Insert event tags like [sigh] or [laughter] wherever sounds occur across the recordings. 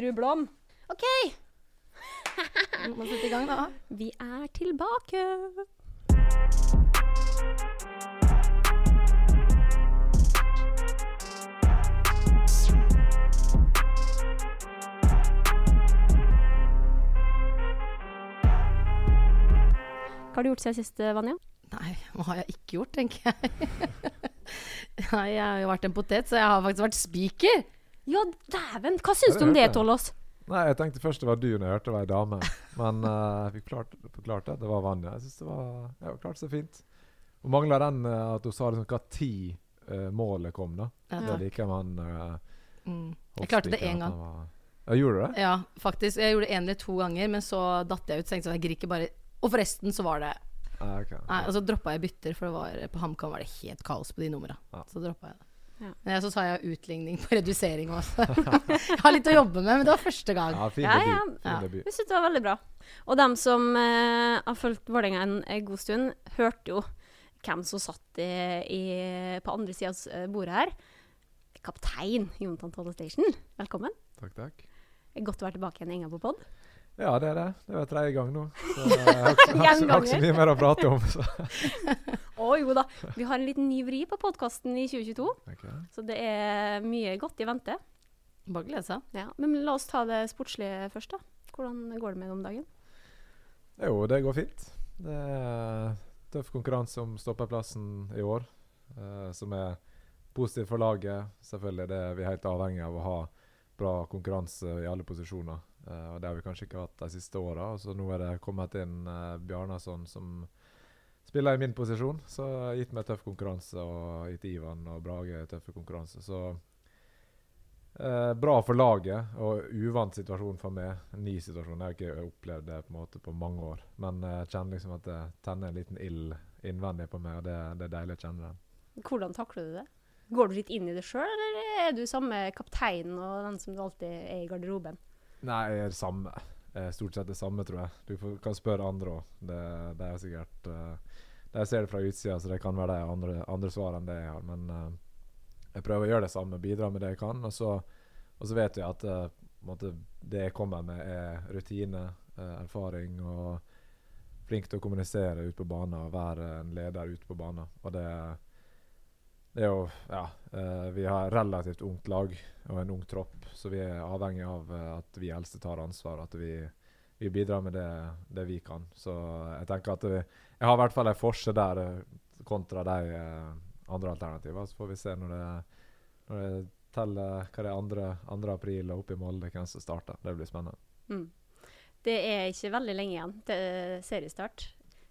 fru Blom. OK, Vi [laughs] må sette i gang, da. vi er tilbake. Hva har du gjort siden sist, Vanja? Nei, hva har jeg ikke gjort, tenker jeg. [laughs] Nei, jeg har jo vært en potet, så jeg har faktisk vært spiker. Ja, dæven! Hva syns du om det, Tollås? Nei, jeg tenkte først det var du når jeg hørte det var ei dame. Men uh, [laughs] jeg fikk klart, forklart at det var Vanja. Jeg syns det var ja, klart så fint. Hun mangla den uh, at hun sa liksom hva tid uh, målet kom, da. Ja, Det liker uh, Mm. Jeg klarte det én gang. Ja, gjorde du det? Ja, faktisk. Jeg gjorde det én eller to ganger, men så datt jeg ut. Så tenkte jeg sånn, bare Og forresten så var det Ah, ok. Nei, og så droppa jeg bytter, for det var, på HamKam var det helt kaos på de numra. Ja. Så droppa jeg det. Ja. Men så sa jeg utligning på redusering også. [laughs] jeg har litt å jobbe med, men det var første gang. Ja, fin Ja, debut. ja. Fin Ja. debut. Jeg syns det var veldig bra. Og dem som eh, har fulgt Vålerenga en, en god stund, hørte jo hvem som satt i, i, på andre sida av bordet her. Kaptein Jontan Tolle Station, velkommen. Takk, takk. Godt å være tilbake igjen i gang på pod. Ja, det er det. Det er tredje gang nå. Så [laughs] jeg har ikke, har ikke så mye mer å prate om. [laughs] Å jo da, vi har en liten ny vri på podkasten i 2022, okay. så det er mye godt i vente. Bare glede seg. Ja, men la oss ta det sportslige først, da. Hvordan går det med om dagen? Jo, det går fint. Det er tøff konkurranse om stoppeplassen i år, eh, som er positiv for laget. Selvfølgelig det er vi helt avhengig av å ha bra konkurranse i alle posisjoner. Eh, og Det har vi kanskje ikke hatt de siste åra. Så nå er det kommet inn eh, Bjarnason som spiller i min posisjon. Så har gitt meg tøff konkurranse, og gitt Ivan og Brage tøffe konkurranse. Så Eh, bra for laget, og uvant situasjon for meg. Ny situasjon. Jeg har ikke opplevd det på måte på mange år. Men eh, jeg kjenner liksom at det tenner en liten ild innvendig på meg, og det, det er deilig å kjenne den. Hvordan takler du det? Går du litt inn i det sjøl, eller er du samme kaptein og den som du alltid er i garderoben? Nei, jeg er det samme. Stort sett det samme, tror jeg. Du kan spørre andre òg. Det, det er sikkert uh, Jeg ser det fra utsida, så det kan være de andre, andre svar enn det jeg har. Men uh, jeg prøver å gjøre det samme, bidra med det jeg kan. Og så, og så vet jeg at uh, måte, det jeg kommer med, er rutine, uh, erfaring og flink til å kommunisere ute på banen og være en leder ute på banen. Og det, det er jo Ja. vi har et relativt ungt lag og en ung tropp, så vi er avhengig av at vi eldste tar ansvar. At vi, vi bidrar med det, det vi kan. Så jeg tenker at vi, jeg har i hvert fall en forse der eh, kontra de eh, andre alternativene. Så får vi se når det, når det teller hva det er 2. 2. april og oppe i Molde hvem som starter. Det blir spennende. Mm. Det er ikke veldig lenge igjen til seriestart.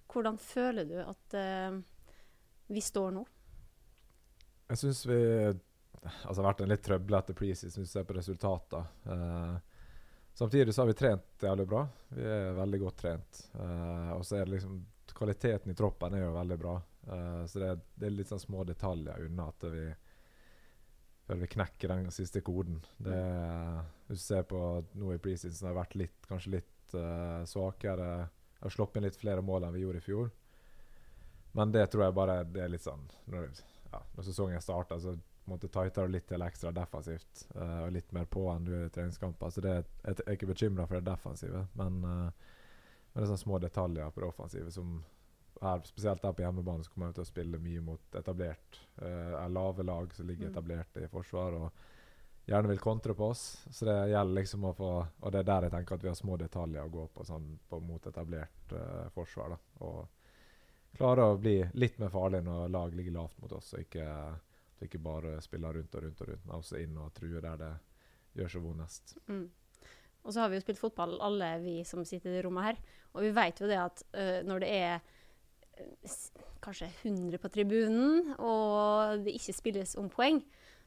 Hvordan føler du at uh, vi står nå? Jeg syns vi altså, har vært en litt trøblete preseason hvis du ser på resultatene. Eh, samtidig så har vi trent jævlig bra. Vi er veldig godt trent. Uh, og så er det liksom Kvaliteten i troppen er jo veldig bra. Uh, så det er, det er litt sånn små detaljer unna at vi før vi knekker den siste koden. Det Hvis du ser på nå i preseason har vært litt, kanskje litt uh, svakere. Har sluppet inn litt flere mål enn vi gjorde i fjor. Men det tror jeg bare det er litt sånn når, ja, når sesongen starter, så på en måte tightere og litt til ekstra defensivt. Uh, og litt mer på enn du er i treningskamper. Så det, jeg er ikke bekymra for det defensive. Men, uh, men det er sånne små detaljer på det offensive som er Spesielt der på hjemmebane så kommer jeg til å spille mye mot etablert Uh, lave lag som ligger Mm. etablert i forsvar. og Gjerne vil kontre på oss. Så det gjelder liksom å få Og det er der jeg tenker at vi har små detaljer å gå på, sånn, på mot etablert uh, forsvar. da Og klare å bli litt mer farlig når lag ligger lavt mot oss, og ikke, vi ikke bare spiller rundt og rundt og rundt, men også inn og true der det gjør så vondest. Mm. Og så har vi jo spilt fotball, alle vi som sitter i det rommet her. Og vi vet jo det at uh, når det er uh, kanskje 100 på tribunen, og det ikke spilles om poeng,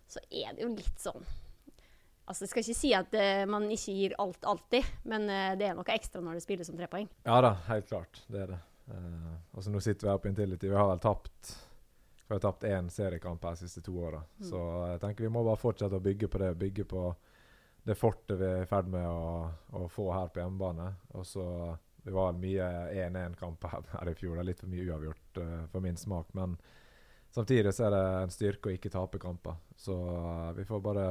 så er det jo litt sånn Altså, Jeg skal ikke si at uh, man ikke gir alt alltid, men det er noe ekstra når det spilles om tre poeng. Ja da, helt klart. Det er det. Uh, og så Nå sitter vi her på Intility. Vi har vel tapt vi har tapt én seriekamp her de siste to åra. Mm. Så jeg tenker vi må bare fortsette å bygge på det. Bygge på det fortet vi er i ferd med å, å få her på hjemmebane. Og så Det var mye 1-1-kamper her, her i fjor. Det er litt for mye uavgjort uh, for min smak. Men samtidig så er det en styrke å ikke tape kamper. Så uh, vi får bare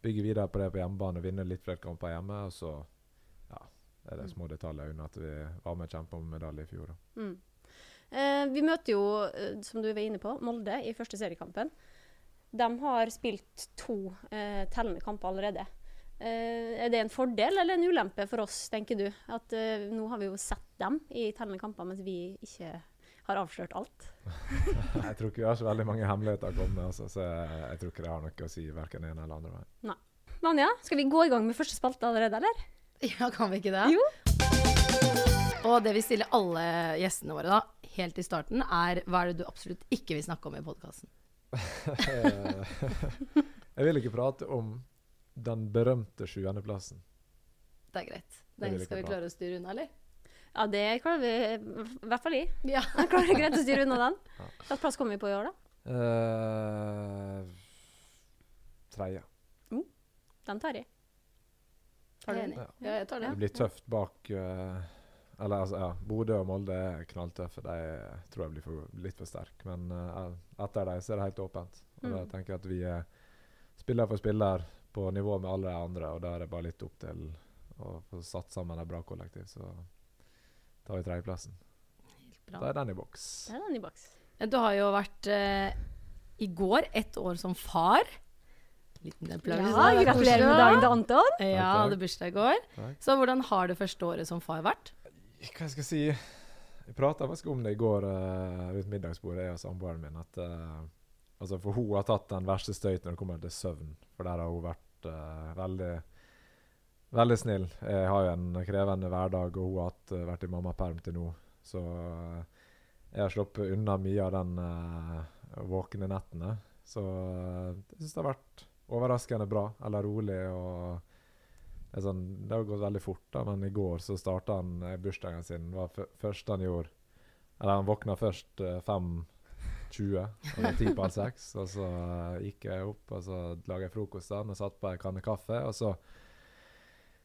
bygge videre på det på hjemmebane, vinne litt flere kamper hjemme. Og så ja, er det Mm. små detaljer unna at vi var med og kjempa om medalje i fjor. Da. Mm. Eh, vi møter jo, eh, som du var inne på, Molde i første seriekampen. De har spilt to eh, tellende kamper allerede. Eh, er det en fordel eller en ulempe for oss, tenker du? At nå har vi jo sett dem i tellende kamper, mens vi ikke har avslørt alt. [laughs] Jeg tror ikke vi har så veldig mange hemmeligheter å komme med, altså, så jeg, jeg tror ikke det har noe å si verken en eller andre vei. Vanja, skal vi gå i gang med første spalte allerede, eller? Ja, kan vi ikke det? Jo. Og det vi stiller alle gjestene våre da, helt i starten, er hva er det du absolutt ikke vil snakke om i podkasten? [laughs] jeg vil ikke prate om den berømte sjuendeplassen. Det er greit. Den skal vi klare å styre unna, eller? Ja, det klarer vi i hvert fall i. Ja. Klarer greit å styre unna den. [laughs] Ja. Hvilken plass kommer vi på i år, da? Uh, tredje. Den tar jeg. Tar du den? Enig. Ja. Ja, jeg tar det. Det blir tøft bak eh, Eller altså, ja. Bodø og Molde er knalltøffe. De tror jeg blir for, litt for sterke. Men uh, etter dem så er det helt åpent. Og da Mm. tenker jeg at vi er spiller for spiller på nivå med alle de andre, og da er det bare litt opp til å få satt sammen et bra kollektiv. Så tar vi tredjeplassen. Da er den i boks. Det er den i boks. Du har jo vært uh, i går ett år som far. Liten applaus. Ja, er gratulerer med dagen til Anton. Ja, hadde bursdag i går. Takk. Så hvordan har det første året som far vært? Hva jeg skal si Jeg prata faktisk om det i går uh, rundt middagsbordet, jeg og samboeren min. At uh, altså For hun har tatt den verste støyten når det kommer til søvn. For der har hun vært uh, veldig Veldig snill. Jeg har jo en krevende hverdag, og hun har hatt, vært i mammaperm til nå. Så jeg har sluppet unna mye av den våkne nettene. Så jeg syns det har vært overraskende bra, eller rolig. og det, sånn, det har gått veldig fort, da, men i går så starta han eh, bursdagen sin. Det var først han gjorde. Eller han våkna først eh, 5.20, og det ti på halv seks. Og så eh, gikk jeg opp og så laga jeg frokost og satt på ei kanne kaffe. Og så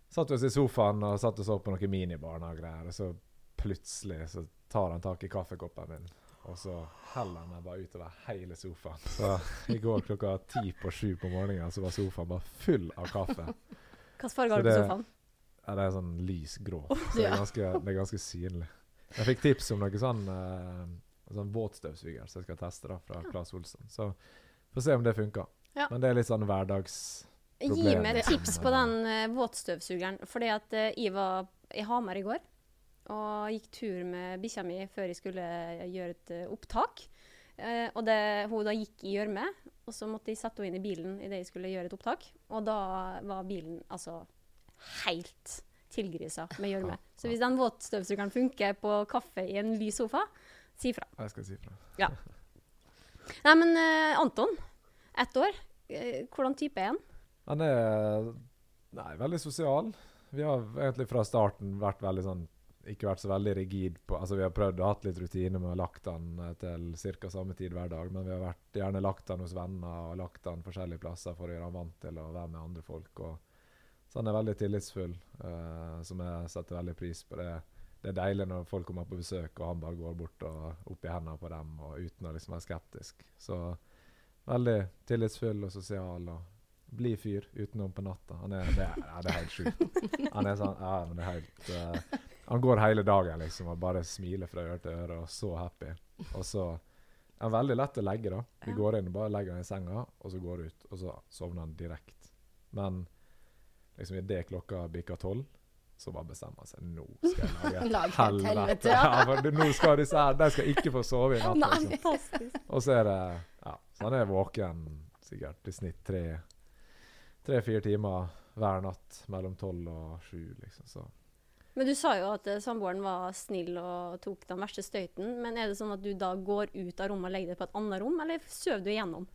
satt vi oss i sofaen og satt og så på noen minibarn og greier. Og så plutselig så tar han tak i kaffekoppen min. Og så heller han meg bare utover hele sofaen. Så i går klokka ti på sju på morgenen så var sofaen bare full av kaffe. Hvilken farge har du på sofaen? Ja, det er sånn lysgrå. Så det er ganske, det er ganske synlig. Jeg fikk tips om noe sånn, uh, sånn våtstøvsuger som jeg skal teste da, fra Claes Olsson. Så får se om det funker. Ja. Men det er litt sånn hverdagsproblem. Gi meg et tips på den uh, våtstøvsugeren. Fordi at uh, jeg var i Hamar i går og gikk tur med bikkja mi før jeg skulle gjøre et opptak. Og det, hun da gikk i gjørme, og så måtte jeg sette henne inn i bilen idet jeg skulle gjøre et opptak. Og da var bilen altså helt tilgrisa med gjørme. Så hvis den våtstøvsugeren funker på kaffe i en lys sofa, si fra. Jeg skal si fra. Ja. [laughs] Nei, men uh, Anton, ett år. Eh, hvordan type er han? Han er nei, veldig sosial. Vi har egentlig fra starten vært veldig sånn ikke vært så veldig rigid på Altså Vi har prøvd å ha litt rutine med å ha lagt han eh, til ca. samme tid hver dag, men vi har vært, gjerne lagt den hos venner og lagt den forskjellige plasser for å gjøre han vant til å være med andre folk. Så han er veldig tillitsfull, uh, som jeg setter veldig pris på. Det, det er deilig når folk kommer på besøk og han bare går bort og opp i hendene på dem og uten å liksom være skeptisk. Så veldig tillitsfull og sosial. og bli fyr utenom på natta. Han er, det, er, det er helt sjukt. Han er sånn ja, men det er helt eh, Han går hele dagen liksom og bare smiler fra øre til øre og så happy. Og så er han veldig lett å legge, da. Vi Ja. går inn og bare legger han i senga, og så går ut. Og så sovner han direkte. Men liksom idet klokka bikker tolv, så bare bestemmer han seg. Nå skal jeg lage [laughs] et helvete. [laughs] Ja. for nå skal disse her De skal ikke få sove i natt. Liksom. Og så er det Ja, så han er våken sikkert i snitt tre tre-fire timer hver natt mellom tolv og sju, liksom. Så Men du sa jo at eh, samboeren var snill og tok den verste støyten. Men er det sånn at du da går ut av rommet og legger deg på et annet rom, eller sover du igjennom?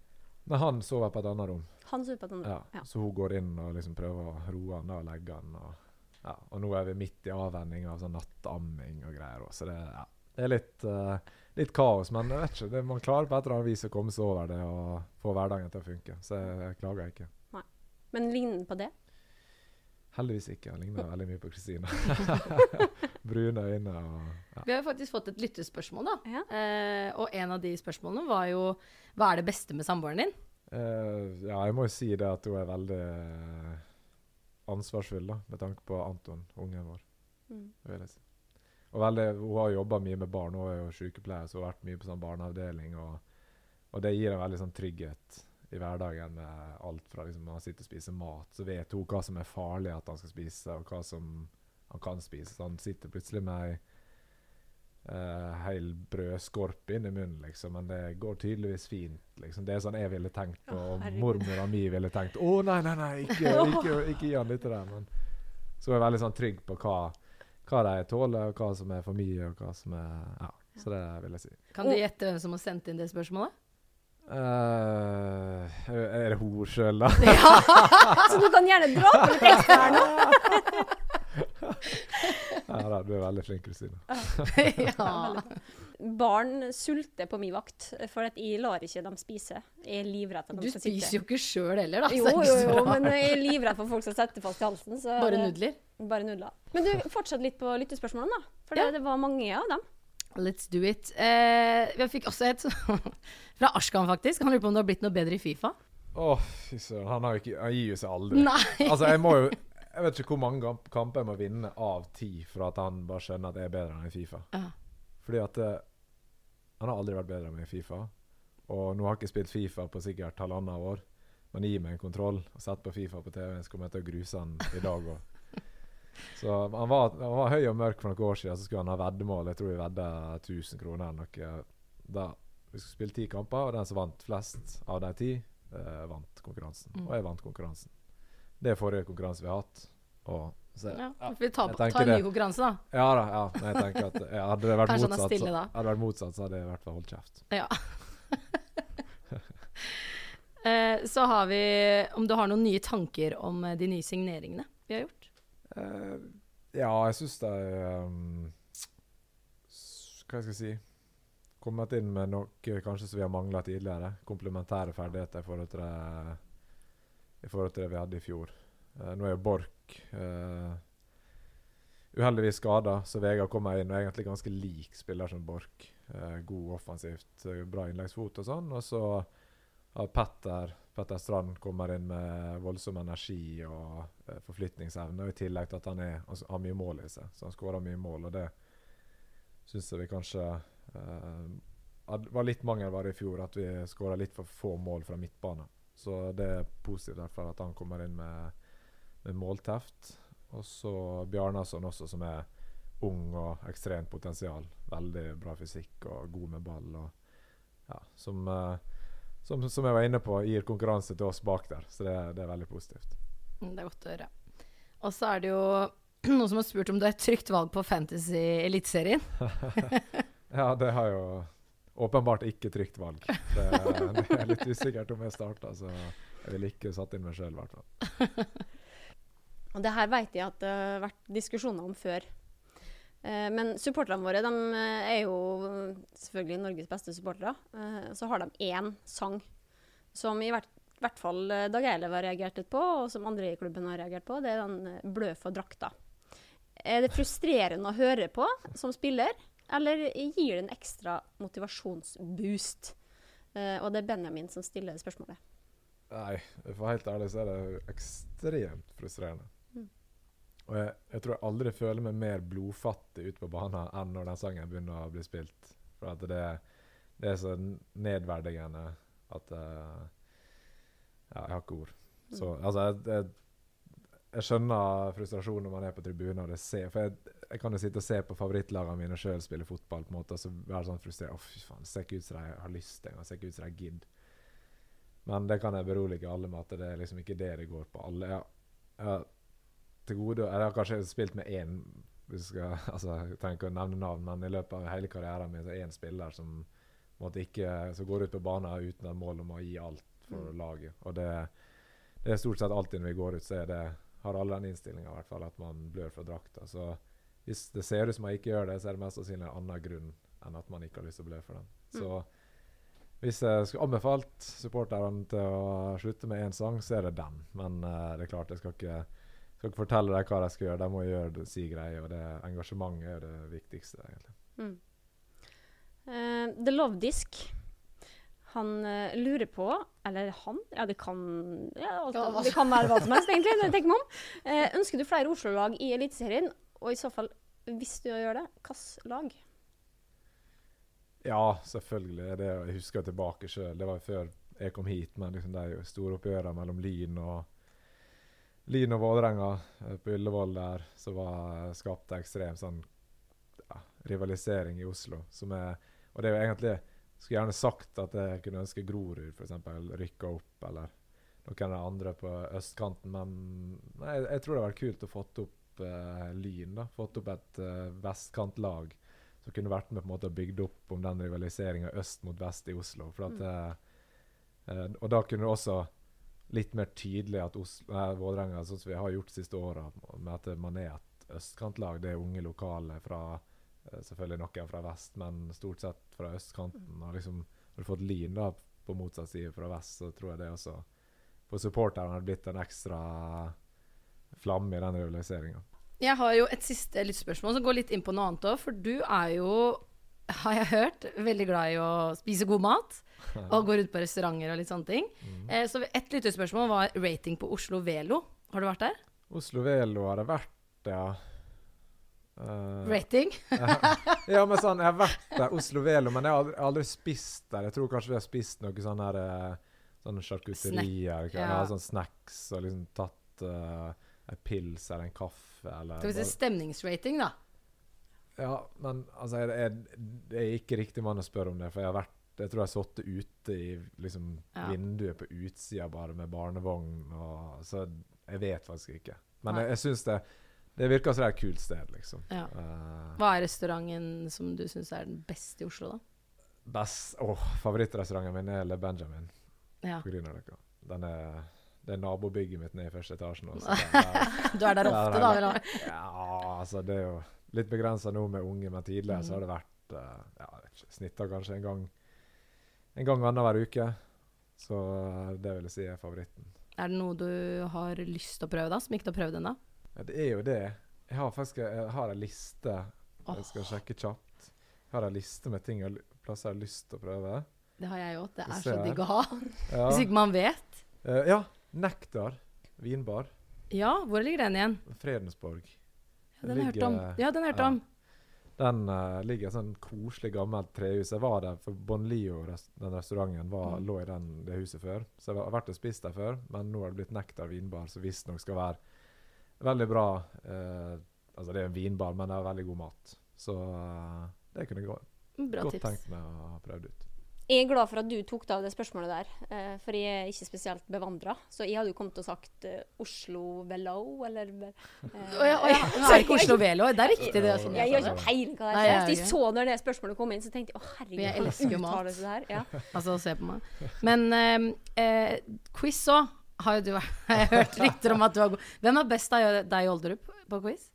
Nei, han sover på et annet rom. Han sover på et annet rom. Ja. Så hun går inn og liksom prøver å roe han og legge han. Og, ja, og nå er vi midt i avvenning av sånn nattamming og greier. også, Så det, ja, det er litt, uh, litt kaos. Men jeg vet ikke, det, man klarer på et eller annet vis å komme seg over det og få hverdagen til å funke. Så jeg, jeg klager ikke. Men ligner på det? Heldigvis ikke. Han ligner veldig mye på Kristina. [laughs] Brune øyne og ja. Vi har faktisk fått et lyttespørsmål, da. Ja. Eh, og en av de spørsmålene var jo hva er det beste med samboeren din? Eh, ja, jeg må jo si det at hun er veldig eh, ansvarsfull, da, med tanke på Anton, ungen vår. Mm. vil jeg si. Og veldig, hun har jobba mye med barn, hun er jo sykepleier, så hun har vært mye på sånn barneavdeling. Og, og det gir en veldig sånn trygghet i hverdagen med alt fra liksom, man sitter og spiser mat, så vet hun hva som er farlig at han skal spise, og hva som han kan spise. Så han sitter plutselig med ei uh, hel brødskorpe inni munnen, liksom, men det går tydeligvis fint. Liksom. Det er sånn jeg ville tenkt på, og mormora mi ville tenkt Å, nei, nei, nei, ikke, [laughs] ikke, ikke gi han dette der. Men så er jeg veldig sånn trygg på hva, hva de tåler, og hva som er for mye, og hva som er Ja, så det vil jeg si. Kan du gjette hvem som har sendt inn det spørsmålet? Eh, er det hun sjøl, da? [laughs] ja! Så du kan gjerne dra på litt ekstra her nå. [laughs] ja, da, du er veldig flink, Kristine. [laughs] ja. Barn sulter på min vakt, for at jeg lar ikke dem spise. Jeg er livredd for at Du de skal sitte spiser jo ikke sjøl heller, da. Jo, jo, jo, men jeg er livredd for folk som setter fast i halsen. Så Bare nudler? Bare nudler. Men du, fortsett litt på lyttespørsmålene, da. For Ja. det, det var mange av dem. Let's do it. Eh, vi fikk også et [laughs] fra Ashkan, faktisk. Han lurer på om det har blitt noe bedre i Fifa. Å, fy søren. Han, han gir jo seg aldri. Nei. Altså, jeg må jo Jeg vet ikke hvor mange kamper jeg må vinne av ti for at han bare skjønner at jeg er bedre enn i Fifa. Ja. Fordi at uh, Han har aldri vært bedre enn meg i Fifa. Og nå har jeg ikke spilt Fifa på sikkert halvannet år. Men gi meg en kontroll og sett på Fifa på TV, så kommer jeg til å gruse han i dag òg. Så han var, han var høy og mørk for noen år siden, så skulle han ha veddemål. Jeg tror vi vedda 1000 kroner eller noe. Da, vi skulle spille ti kamper, og den som vant flest av de ti, eh, vant konkurransen. Mm. Og jeg vant konkurransen. Det er forrige konkurranse vi har hatt. Og så, Ja, ja. vi tar, ta, jeg ta en ny konkurranse, da. Ja da, ja. Men jeg tenker at jeg hadde det vært motsatt, stille så, hadde vært motsatt, så hadde jeg i hvert fall holdt kjeft. Ja. [laughs] eh, så har vi om du har noen nye tanker om eh, de nye signeringene vi har gjort. Eh, ja, jeg syns de um, Hva skal jeg si Kommet inn med noe kanskje som vi har mangla tidligere. Komplementære ferdigheter i forhold til det, forhold til det vi hadde i fjor. Uh, nå er jo Borch uh, uheldigvis skada, så Vegard kommer inn og er egentlig ganske lik spiller som Borch. Uh, god offensivt, eh, bra innleggsfot og sånn. Og så har Petter, Petter Strand kommer inn med voldsom energi og eh, forflytningsevne. Og I tillegg til at han er, altså, har mye mål i seg, så han skårer mye mål. Og det syns jeg vi kanskje eh, var litt mangelvare i fjor, at vi skåra litt for få mål fra midtbane. Så det er positivt derfor at han kommer inn med, med målteft. Og så Bjarnason også, som er ung og ekstremt potensial. Veldig bra fysikk og god med ball. Og, ja, som, eh, som, som jeg var inne på, gir konkurranse til oss bak der. Så det, det er veldig positivt. Mm, Det er godt å høre. Og så er det jo [clears throat] noen som har spurt om du er et trygt valg på Fantasy Eliteserien. [laughs] Ja, det har jo åpenbart ikke trygt valg. Det, det er litt usikkert om jeg starter, så jeg ville ikke satt inn meg sjøl, i hvert fall. [laughs] Og det her vet jeg at det har vært diskusjoner om før. Eh, men supporterne våre de eh, er jo selvfølgelig Norges beste supportere. Eh, så har de én sang som i hvert, hvert fall eh, Dag Eilev har reagert litt på, og som andre i klubben har reagert på. Det er den eh, 'Blø for drakta'. Er det frustrerende å høre på som spiller, eller gir det en ekstra motivasjonsboost? Eh, og det er Benjamin som stiller spørsmålet. Nei, for helt ærlig så er det ekstremt frustrerende. Mm. Og jeg, jeg tror jeg aldri føler meg mer blodfattig ute på banen enn når den sangen begynner å bli spilt. For at det, det er så nedverdigende at uh, Ja, jeg har ikke ord. Så altså jeg, jeg, jeg skjønner frustrasjonen når man er på tribunen og det ser For jeg, jeg kan jo sitte og se på favorittlagene mine sjøl spille fotball på en måte og så være sånn frustrert. Å, fy faen, ser ikke ut som de har lyst engang. Ser ikke ut som de gidder. Men det kan jeg berolige alle med at det er liksom ikke det det går på. Alle ja, har til gode Jeg har kanskje spilt med én hvis skal, [laughs] altså, Jeg trenger ikke å nevne navn, men i løpet av hele karrieren min så er én spiller som måtte ikke, som går ut på banen uten et mål om å gi alt for Mm. laget. Og det, det er stort sett alltid når vi går ut, så er det, har alle den innstillinga, i hvert fall, at man blør for drakta. Så hvis det ser ut som man ikke gjør det, så er det mest sannsynlig en annen grunn enn at man ikke har lyst til å blø for den. Så hvis jeg skulle anbefalt supporterne til å slutte med én sang, så er det den. Men uh, det er klart, jeg skal ikke, skal ikke fortelle dem hva de skal gjøre. De må gjøre det, si greier, og det engasjementet er det viktigste, egentlig. Mm. Uh, The Love Disk. Han uh, lurer på Eller han? Ja, det kan ja, alt, Ja, Det kan være hva som helst, egentlig. når jeg tenker meg om. Uh, ønsker du flere Oslo-lag i Eliteserien? Og i så fall, hvis du gjør det, hvilket lag? Ja, selvfølgelig. Det, jeg husker tilbake sjøl. Det var før jeg kom hit, men liksom de store oppgjørene mellom Lyn og Lyn og Vålerenga eh, på Ullevål der, som var skapte ekstrem sånn ja, rivalisering i Oslo. Som er, og det er jo egentlig Skulle gjerne sagt at jeg kunne ønske Grorud f.eks. rykka opp, eller noen andre på østkanten, men nei, jeg, jeg tror det hadde vært kult å fått opp uh, Lyn. da, Fått opp et uh, vestkantlag som kunne vært med på en måte og bygd opp om den rivaliseringa øst mot vest i Oslo. For at, mm. uh, og da kunne du også litt mer tydelig at Oslo, nei, Vålerenga, sånn som vi har gjort de siste åra, med at man er et østkantlag. Det er unge lokale fra eh, Selvfølgelig noen fra vest, men stort sett fra østkanten. Og liksom, har fått Lyn på motsatt side fra vest, så tror jeg det også for supporterne har blitt en ekstra flamme i den rivaliseringa. Jeg har jo et siste lyttspørsmål som går litt inn på noe annet òg. For du er jo, har jeg hørt, veldig glad i å spise god mat. [laughs] Og gå rundt på restauranter og litt sånne ting. Eh, så ett lyttespørsmål var rating på Oslo Velo. Har du vært der? Oslo Velo har jeg vært, ja. Uh, Rating? [laughs] ja, men sånn, jeg har vært der, Oslo Velo, men jeg har aldri, aldri spist der. Jeg tror kanskje vi har spist noe sånn her eh, Sånne charcuterier. Snack, Ja. ja. sånn snacks og liksom tatt uh, en pils eller en kaffe eller Skal vi si stemningsrating, da? Ja, men altså jeg, jeg, Det er ikke riktig mann å spørre om det, for jeg har vært jeg tror jeg har sittet ute i liksom, Ja. vinduet på utsida bare med barnevogn. Og, så jeg vet faktisk ikke. Men Nei. jeg, jeg syns det Det virker som det er et kult sted, liksom. Ja. Eh, Hva er restauranten som du syns er den beste i Oslo, da? best, åh, Favorittrestauranten min er Le Benjamin. Ja. På dere. Den er, det er nabobygget mitt nede i første etasjen. Også, [laughs] så der, Du er der ofte, da? Eller? ja, altså det er jo litt begrensa nå med unge, men tidligere så Mm. har det vært uh, ja, snitta kanskje en gang en gang annenhver uke. Så eh, det vil jeg si er favoritten. Er det noe du har lyst til å prøve, da? Som ikke du har prøvd ennå? Ja, det er jo det. Jeg har faktisk jeg har en liste jeg skal sjekke kjapt. Jeg har en liste med ting og plasser jeg har lyst til å prøve. Det har jeg òg. Det er så digg å ha. Ja, Hvis ikke man vet. Uh, ja Nektar vinbar. Ja, hvor ligger den igjen? Fredensborg. Den har jeg hørt om. Ja, den har hørt ja. om. Den uh, ligger i et sånn koselig, gammelt trehus. Jeg var der, for Bonlio, den restauranten, var, Mm. lå i den, det huset før. Så jeg har vært og spist der før, men nå har det blitt Nektar vinbar, som visstnok skal være veldig bra. Uh, altså, det er en vinbar, men det er veldig god mat. Så uh, det kunne jeg gå, godt tenkt meg å ha prøvd ut. Jeg er glad for at du tok deg av det spørsmålet der, eh, for jeg er ikke spesielt bevandra. Så jeg hadde jo kommet og sagt eh, Oslo Velo, eller eh, oh, ja, oh, ja. [laughs] Nå er ikke Oslo Velo. Det er riktig, det. Sånn, Jeg jeg har ikke peiling hva det Nei, er. jeg Så jeg så når det spørsmålet kom inn, så tenkte jeg å herregud, Jeg elsker jo mat. det her? Ja. [laughs] Altså, se på meg. Men eh, quiz òg har jo du [laughs] Jeg hørt rykter om at du har god Hvem er best av deg og Olderup på quiz?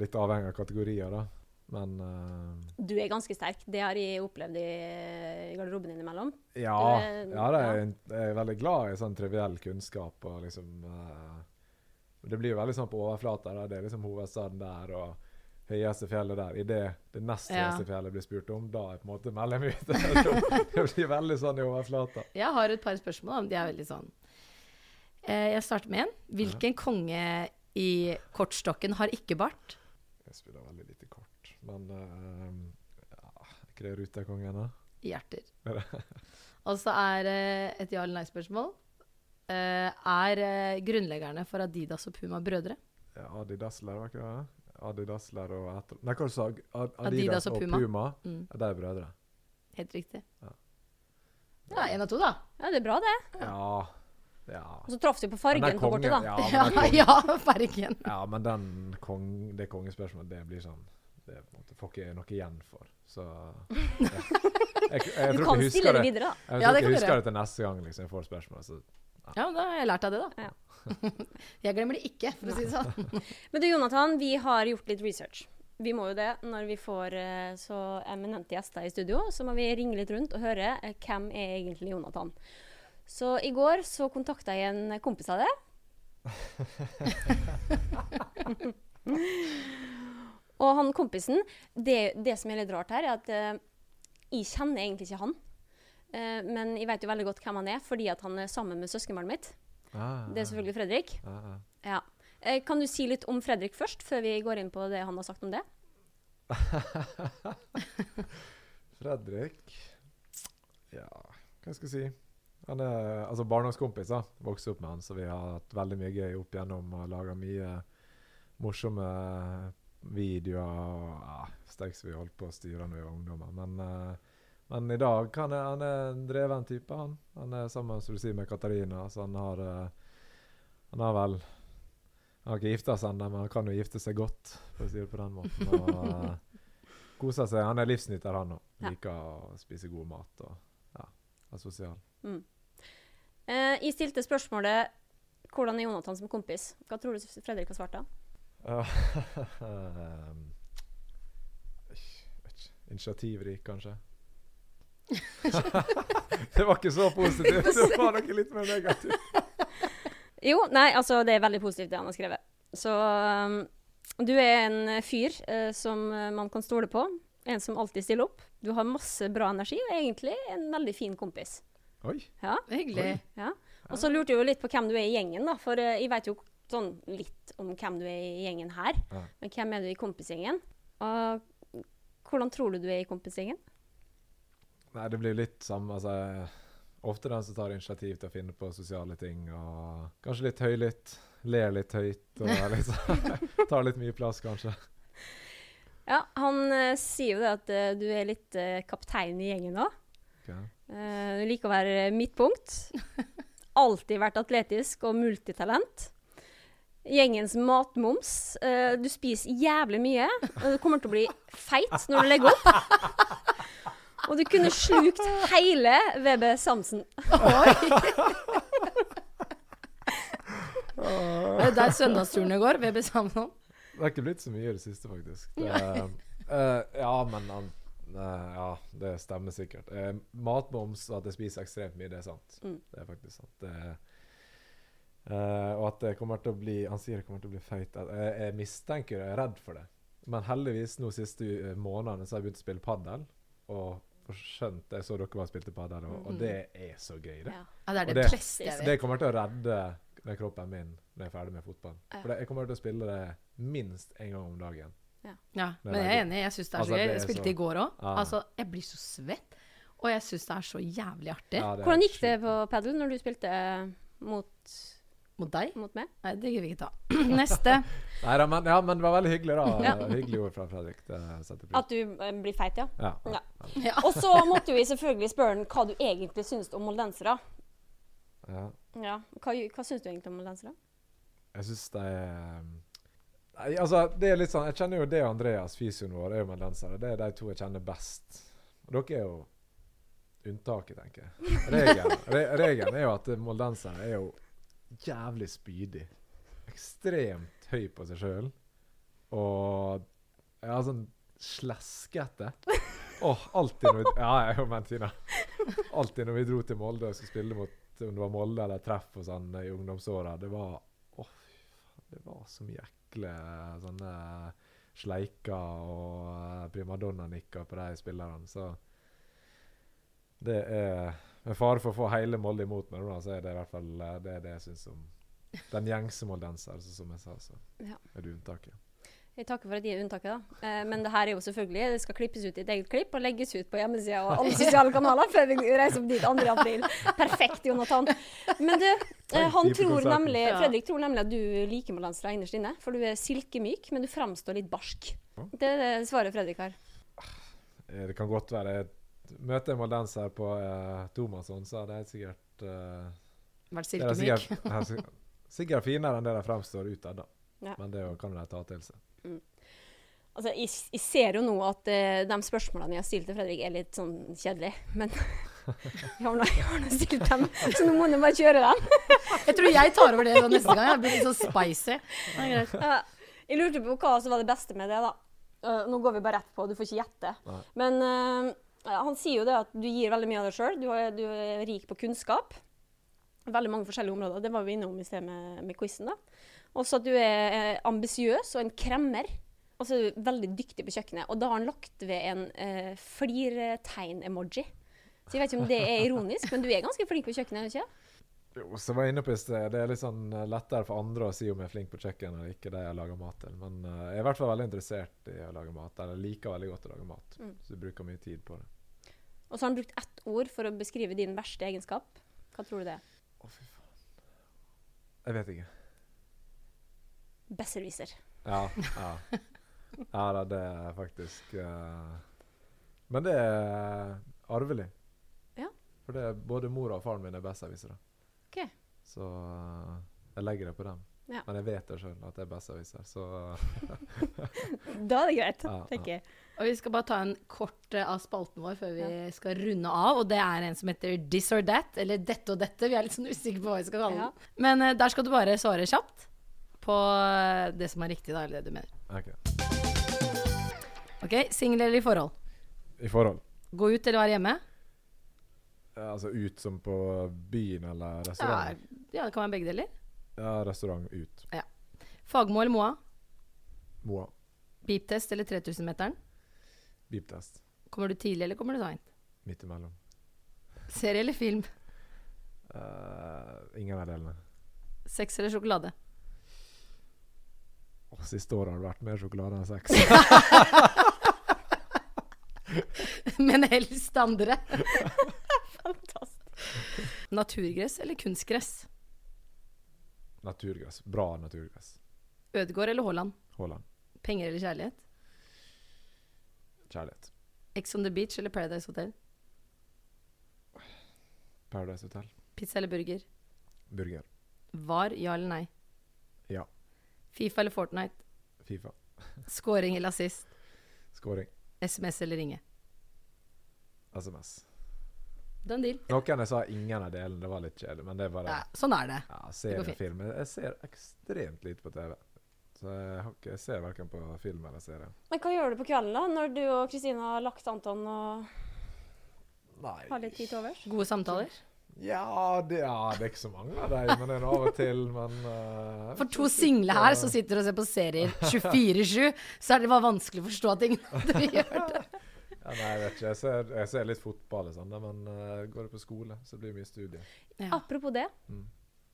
Litt avhengig av kategorier, da. Men uh, Du er ganske sterk. Det har jeg opplevd i, i garderoben innimellom. ja, Du er- ja det er, jeg er veldig glad i sånn triviell kunnskap. og liksom uh, Det blir jo veldig sånn på overflata. Det er liksom hovedstaden der og høyeste fjellet der. Idet det nest Ja. høyeste fjellet blir spurt om, da er på en måte melder jeg meg ut. det blir veldig sånn i overflata. Jeg har et par spørsmål. De er veldig sånn uh, Jeg starter med en. Hvilken konge i kortstokken har ikke bart? Jeg spiller veldig lite. Men uh, ja, er ikke det Rutekongen, da? Hjerter. [laughs] Er? Og så er det et ja- eller nei-spørsmål. Eh, er eh, grunnleggerne for Adidas og Puma brødre? Ja, Adidas lærer, ikke det? Adidas og etter... Nei, hva du sa du? Adidas, Adidas og og Puma. Puma. Mm, De er brødre. helt riktig. Ja. Ja, én av to, da. Ja, det er bra, det. Ja. Ja. Og så traff de på fargen på kortet, da. Ja, [laughs] ja fargen. ja, men den kong, det kongespørsmålet, det blir sånn Det på en måte får ikke noe igjen for. Så [laughs] Jeg, jeg, jeg, Du kan stille det videre, da. Jeg Ja, tror det ikke kan jeg husker det til neste gang liksom, jeg får spørsmål. Så Ja, men da har jeg lært av det, da. Ja. [laughs] jeg glemmer det ikke, for å si det sånn. [laughs] Men du, Jonathan, vi har gjort litt research. Vi må jo det når vi får eh, så eminente gjester i studio. Så må vi ringe litt rundt og høre eh, hvem er egentlig Jonathan. Så i går så kontakta jeg en kompis av deg. Og han kompisen det, det som er litt rart her, er at uh, jeg kjenner egentlig ikke han. Uh, men jeg vet jo veldig godt hvem han er, fordi at han er sammen med søskenbarnet mitt. Ah, Det er selvfølgelig Fredrik. ah, ah. Ja. Uh, kan du si litt om Fredrik først, før vi går inn på det han har sagt om det? [laughs] Fredrik Ja, hva skal jeg si? Han er altså barndomskompiser. Vokste opp med han, så vi har hatt veldig mye gøy opp igjennom og laga mye morsomme videoer. ja, Steiks, vi holdt på å styre når vi var ungdommer. Men, uh, men i dag han er han er en dreven type. Han Han er sammen som du sier, med Katarina, så han har uh, Han har vel Han har ikke gifta seg ennå, men han kan jo gifte seg godt, for å si det på den måten. og... uh, Koser seg. Han er livsnyter, han òg. Ja. Liker å spise god mat og ja, er sosial. Eh, jeg stilte spørsmålet 'Hvordan er Jonathan som kompis?' Hva tror du Fredrik har svart da? Ikke. [laughs] Initiativrik, kanskje? [laughs] det var ikke så positivt. [laughs] Det var noe litt mer negativt. Jo, nei, altså det er veldig positivt det han har skrevet. Så um, du er en fyr uh, som eh, man kan stole på. En som alltid stiller opp. Du har masse bra energi og egentlig en veldig fin kompis. Oi. Ja, Hyggelig. ja. Og så lurte jeg jo litt på hvem du er i gjengen, da. For uh, jeg vet jo sånn litt om hvem du er i gjengen her. Ja. Men hvem er du i kompisgjengen? Og hvordan tror du du er i kompisgjengen? Nei, det blir litt samme altså, Ofte den som tar initiativ til å finne på sosiale ting. Og kanskje litt høylytt. Ler litt høyt. Og liksom, [laughs] [laughs] tar litt mye plass, kanskje. Ja, han uh, sier jo det at uh, du er litt uh, kaptein i gjengen òg. Okay. Eh, du liker å være midtpunkt. [laughs] Alltid vært atletisk og multitalent. Gjengens matmoms. Eh, du spiser jævlig mye. Og du kommer til å bli feit når du legger opp. Og du kunne slukt hele VB Samsen. [laughs] Det er Der i går. VB Samsen. Det har ikke blitt så mye i det siste, faktisk. Det, uh, ja, men han eh, Ja, det stemmer sikkert. Uh, matmoms og at jeg spiser ekstremt mye, det er sant. Mm. Det er faktisk sant. Det, eh, og at det kommer til å bli Han sier det kommer til å bli feit. Jeg, jeg mistenker jeg er redd for det. Men heldigvis nå siste uh, månedene så har jeg begynt å spille padel. Og og skjønt Jeg så dere bare spilte padel, og, og det er så gøy, det. Ja. Ja, det er det, det- beste jeg vet. Det kommer til å redde den kroppen min når jeg er ferdig med fotball. Ja. For det, jeg kommer til å spille det minst en gang om dagen. Ja, men jeg er enig. Jeg syns det er Altså, så gøy. er Jeg spilte så- i går òg. Ja. Altså, jeg blir så svett. Og jeg syns det er så jævlig artig. Ja, Hvordan gikk det på padel når du spilte mot, Mot deg? mot meg? Nei, det gidder vi ikke ta. [clears throat] Neste. Nei, da, men, ja, men det var veldig hyggelig, da. Ja. Hyggelig ord fra Fredrik. At du eh, blir feit, ja. Ja. Ja. Ja. Og så måtte vi selvfølgelig spørre hva du egentlig syns om moldensere. ja. Ja. Hva, hva syns du egentlig om moldensere? Jeg syns er Nei, altså, det er litt sånn Jeg kjenner jo det Andreas, fysioen vår, er jo moldensere. Det er de to jeg kjenner best. Og dere er jo unntaket, tenker jeg. Regelen, re, regelen er jo at moldensere er jo jævlig spydig. Ekstremt høy på seg sjøl. Og ja, sånn sleskete. Åh, alltid når vi Ja, jeg og Mentina. Alltid når vi dro til Molde og skulle spille mot om det var Molde eller treff og sånn i ungdomsåra, det var Åh, fy faen. Det var så mye ekle sånne sleiker og eh, primadonna-nikker på de spillerne, så det er Med fare for å få hele Molde imot meg, så er det i hvert fall eh, det, er det jeg syns om den gjengse moldenser, altså, som jeg sa, så Ja. er du unntaket. Jeg takker for at de er unntaket, da. Eh, men det her er jo selvfølgelig Det skal klippes ut i et eget klipp og legges ut på hjemmesida og alle sosiale kanaler før vi reiser opp dit 2. april. Perfekt, Jonathan. Men du, eh, han tror nemlig, Fredrik tror nemlig at du liker moldensere innerst inne. For du er silkemyk, men du framstår litt barsk. Det er det svaret Fredrik har. Eh, Det kan godt være jeg møter en moldenser på uh, Tomasson, så hadde jeg sikkert uh, Vært det silkemyk. sikkert, sikkert, sikkert finere enn det de fremstår utad, da. Ja. Men det kan de ta til seg. Altså, jeg, jeg ser jo nå at uh, de spørsmålene jeg har stilt til Fredrik, er litt sånn kjedelige. Men [laughs] jeg har nå stilt dem, så nå må du bare kjøre dem. Jeg tror jeg tar over det da neste gang. Jeg blir litt sånn spicy. Ja, jeg lurte på hva som var det beste med det, da. Uh, nå går vi bare rett på, du får ikke gjette. Nei. Men eh, ja, han sier jo det at du gir veldig mye av deg sjøl. Du, du er rik på kunnskap. Veldig mange forskjellige områder. Det var vi innom i sted med, med quizen. Også at du er eh, ambisiøs og en kremmer. Og så er du veldig dyktig på kjøkkenet. Og da har han lagt ved en eh, flirtegn-emoji. Så jeg vet ikke om det er ironisk, men du er ganske flink på kjøkkenet, ikke? Jo, som jeg var inne på i sted, det er litt sånn eh, lettere for andre å si om jeg er flink på kjøkkenet eller ikke det jeg lager mat til. Men uh, jeg er i hvert fall veldig interessert i å lage mat. Eller liker veldig godt å lage mat. Mm. Så jeg bruker mye tid på det. Og så har han brukt ett ord for å beskrive din verste egenskap. Hva tror du det er? Å, fy faen. Jeg vet ikke. Besserwisser. Ja. Ja, ja da, det er faktisk uh, Men det er arvelig. Ja. For det er både mora og faren min er besserwissere. Ok. Så uh, jeg legger det på dem. Ja. Men jeg vet det sjøl at jeg er besserwisser, så [laughs] Da er det greit, Ja, tenker jeg. Og vi skal bare ta en kort eh, av spalten vår før vi skal runde av. Og det er en som heter This or That, eller Dette og dette. Vi er litt sånn usikre på hva vi skal kalle Ja. den. Men uh, der skal du bare svare kjapt på eh, det som er riktig, da, eller det du mener. OK. okay Singel eller i forhold? I forhold. Gå ut eller være hjemme? Ja, altså ut som på byen eller Ja, ja, det kan være begge deler. Ja, restaurant ut. Fagmo eller Moa? Moa. Beep-test eller 3000-meteren? Beep-test. Kommer du tidlig eller kommer du seint? Midt imellom. Serie eller film? Uh, ingen av delene. Sex eller sjokolade? Åh, siste året har det vært mer sjokolade enn sex. [laughs] Men helst andre. [laughs] Fantastisk. Naturgress eller kunstgress? Naturgress. Bra naturgress. Ødegård eller Haaland? Haaland. Penger eller kjærlighet? Kjærlighet. Ex on the beach eller Paradise Hotel? Paradise Hotel. Pizza eller burger? Burger. Var, ja eller nei? Ja. Fifa eller Fortnite? Fifa. Scoring eller assist? Skåring. SMS eller ringe? SMS. Done deal. Noen jeg sa ingen av delene. Det var litt kjedelig, men det er bare Ja, sånn er det. ja, seriefilm. Jeg ser ekstremt lite på TV. Så jeg, har ikke, jeg ser verken på film eller serie. Men hva gjør du på kvelden, da? Når du og Kristine har lagt Anton og Nei har litt tid til overs? Gode samtaler. Ja det, ja, det er ikke så mange av dem, men det er av og til. Men uh, For to single her som sitter og ser på serier [laughs] 24-7, så er det bare vanskelig å forstå ting når vi gjør det. Ja, Nei, jeg vet ikke. Jeg ser, jeg ser litt fotball sånn, men uh, går det på skole, så blir det mye studie. Ja. Apropos det, Mm.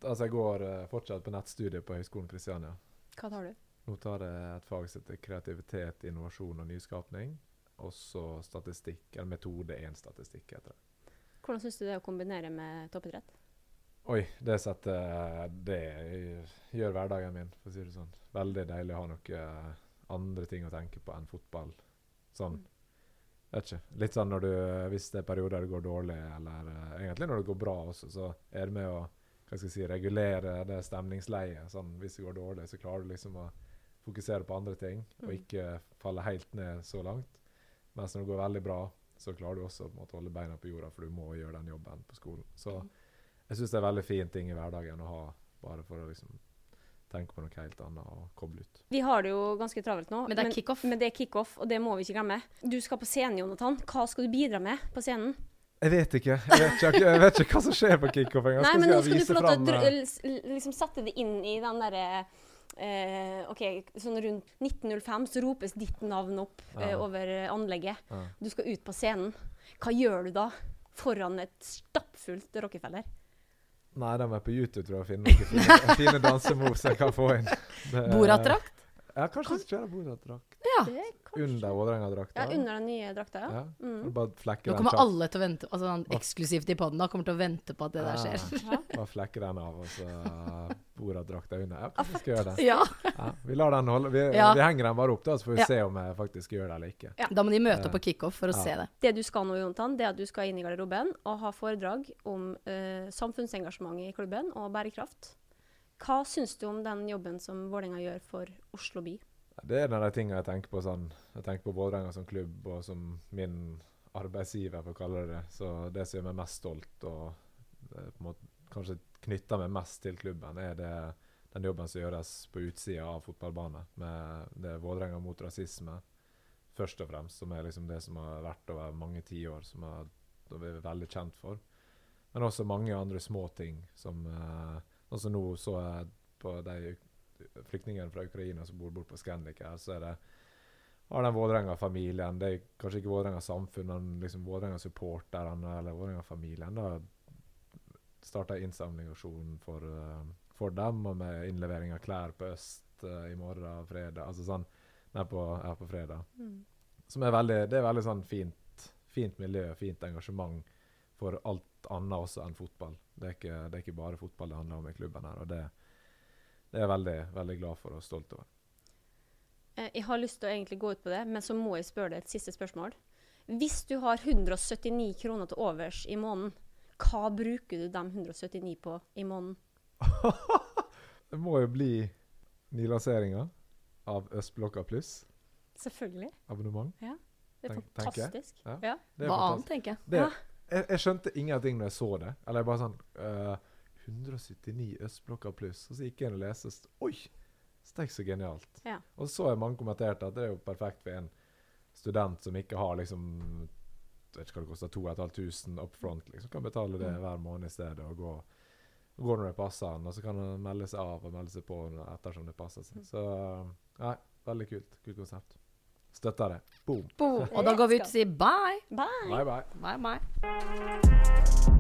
Altså, jeg går uh, fortsatt på nettstudiet på Høgskolen Kristiania. hva tar du? Nå tar jeg et fag som heter kreativitet, innovasjon og nyskapning. Og så statistikk, eller metode 1-statistikk, heter det. Hvordan syns du det er å kombinere med toppidrett? Oi, det setter Det gjør hverdagen min, for å si det sånn. Veldig deilig å ha noe andre ting å tenke på enn fotball. Sånn. Vet ikke. Litt sånn når du Hvis det er perioder det går dårlig, eller uh, egentlig når det går bra også, så er det med å hva skal jeg si, regulere det stemningsleiet. Sånn, hvis det går dårlig, så klarer du liksom å fokusere på andre ting, og Mm. ikke falle helt ned så langt. Mens når det går veldig bra, så klarer du også på en måte, å holde beina på jorda, for du må gjøre den jobben på skolen. Så Mm. jeg syns det er en veldig fin ting i hverdagen å ha, bare for å liksom tenke på noe helt annet og koble ut. Vi har det jo ganske travelt nå. Men det er kickoff. Men det er kickoff, og det må vi ikke glemme. Du skal på scenen, Jonathan. Hva skal du bidra med på scenen? Jeg vet ikke. Jeg vet ikke, jeg vet ikke hva som skjer på kickoff engang. Nei, men nå skal du få lov til å eh, liksom sette det inn i den derre eh, OK, sånn rundt 1905 så ropes ditt navn opp eh, Ja. over anlegget. ja. Du skal ut på scenen. Hva gjør du da foran et stappfullt Rockefeller? Nei, må jeg på YouTube tror jeg, finne noen fine, fine dansemoves jeg kan få inn. Borat-drakt? Ja, kanskje skal kjøre Borat-drakt. Ja. Er Under Vålerenga-drakta. Ja, under den nye drakta, ja. Ja. Mm. Nå kommer alle til å vente Altså den eksklusivt i poden, kommer til å vente på at det der skjer. Ja. [laughs] Bare flekke den av, og så Borat-drakta under. Ja, kanskje vi skal gjøre det. Ja. Ja, vi lar den holde. Vi, Ja. vi henger den bare opp, da, så får vi Ja. se om jeg faktisk gjør det eller ikke. Da må de møte opp Ja. på kickoff for å Ja. se det. Det du skal nå, Jontan, det er at du skal inn i garderoben og ha foredrag om uh, samfunnsengasjement i klubben og bærekraft. Hva syns du om den jobben som Vålerenga gjør for Oslo by? Det er en av de tingene jeg tenker på sånn Jeg tenker på Vålerenga som klubb og som min arbeidsgiver, for å kalle det det. Så det som gjør meg mest stolt og eh, måte kanskje knytter meg mest til klubben, er det, den jobben som gjøres på utsida av fotballbanen. Med det Vålerenga mot rasisme, først og fremst, som er liksom det som har vært over mange tiår, som vi er veldig kjent for. Men også mange andre små ting, som eh, Som nå så jeg på de flyktningene fra Ukraina som bor borte på Scandic her, så er det har den Vålerenga-familien. Det er kanskje ikke Vålerenga samfunn, men liksom Vålerenga-supporterne eller Vålerenga-familien. Da starta innsamlingsaksjonen for, uh, for dem, og med innlevering av klær på Øst uh, i morgen, fredag. Altså sånn Nei, på, her på fredag. Mm. Som er veldig, det er veldig sånn fint, fint miljø, fint engasjement for alt annet også enn fotball. Det er ikke, det er ikke bare fotball det handler om i klubben her. og det, det er jeg veldig, veldig glad for og stolt over. Eh, Jeg har lyst til å egentlig gå ut på det, men så må jeg spørre deg et siste spørsmål. Hvis du har 179 kroner til overs i måneden, hva bruker du de 179 på i måneden? [laughs] Det må jo bli nylanseringa av Østblokka pluss Selvfølgelig. abonnement. Det er fantastisk. Ja. Ja. Det er Hva fantastisk. annet, tenker jeg. Det, Ja. Jeg, jeg skjønte ingenting når jeg så det. Eller jeg bare sånn uh, 179 Østblokka pluss. Og så gikk jeg inn og leste. Oi! Steik så genialt. Ja. Og så har jeg mange kommentert at det er jo perfekt for en student som ikke har liksom vet ikke hva det koster, 2500 up front. Liksom. Kan betale det Mm. hver måned i stedet og gå, gå når det passer han. Og så kan han melde seg av og melde seg på ettersom det passer Mm. seg. Så nei, veldig kult. Kult konsept. Støtter det. Boom. Boom. Og da går vi ut og sier bye. Bye! Bye, bye. Bye, bye.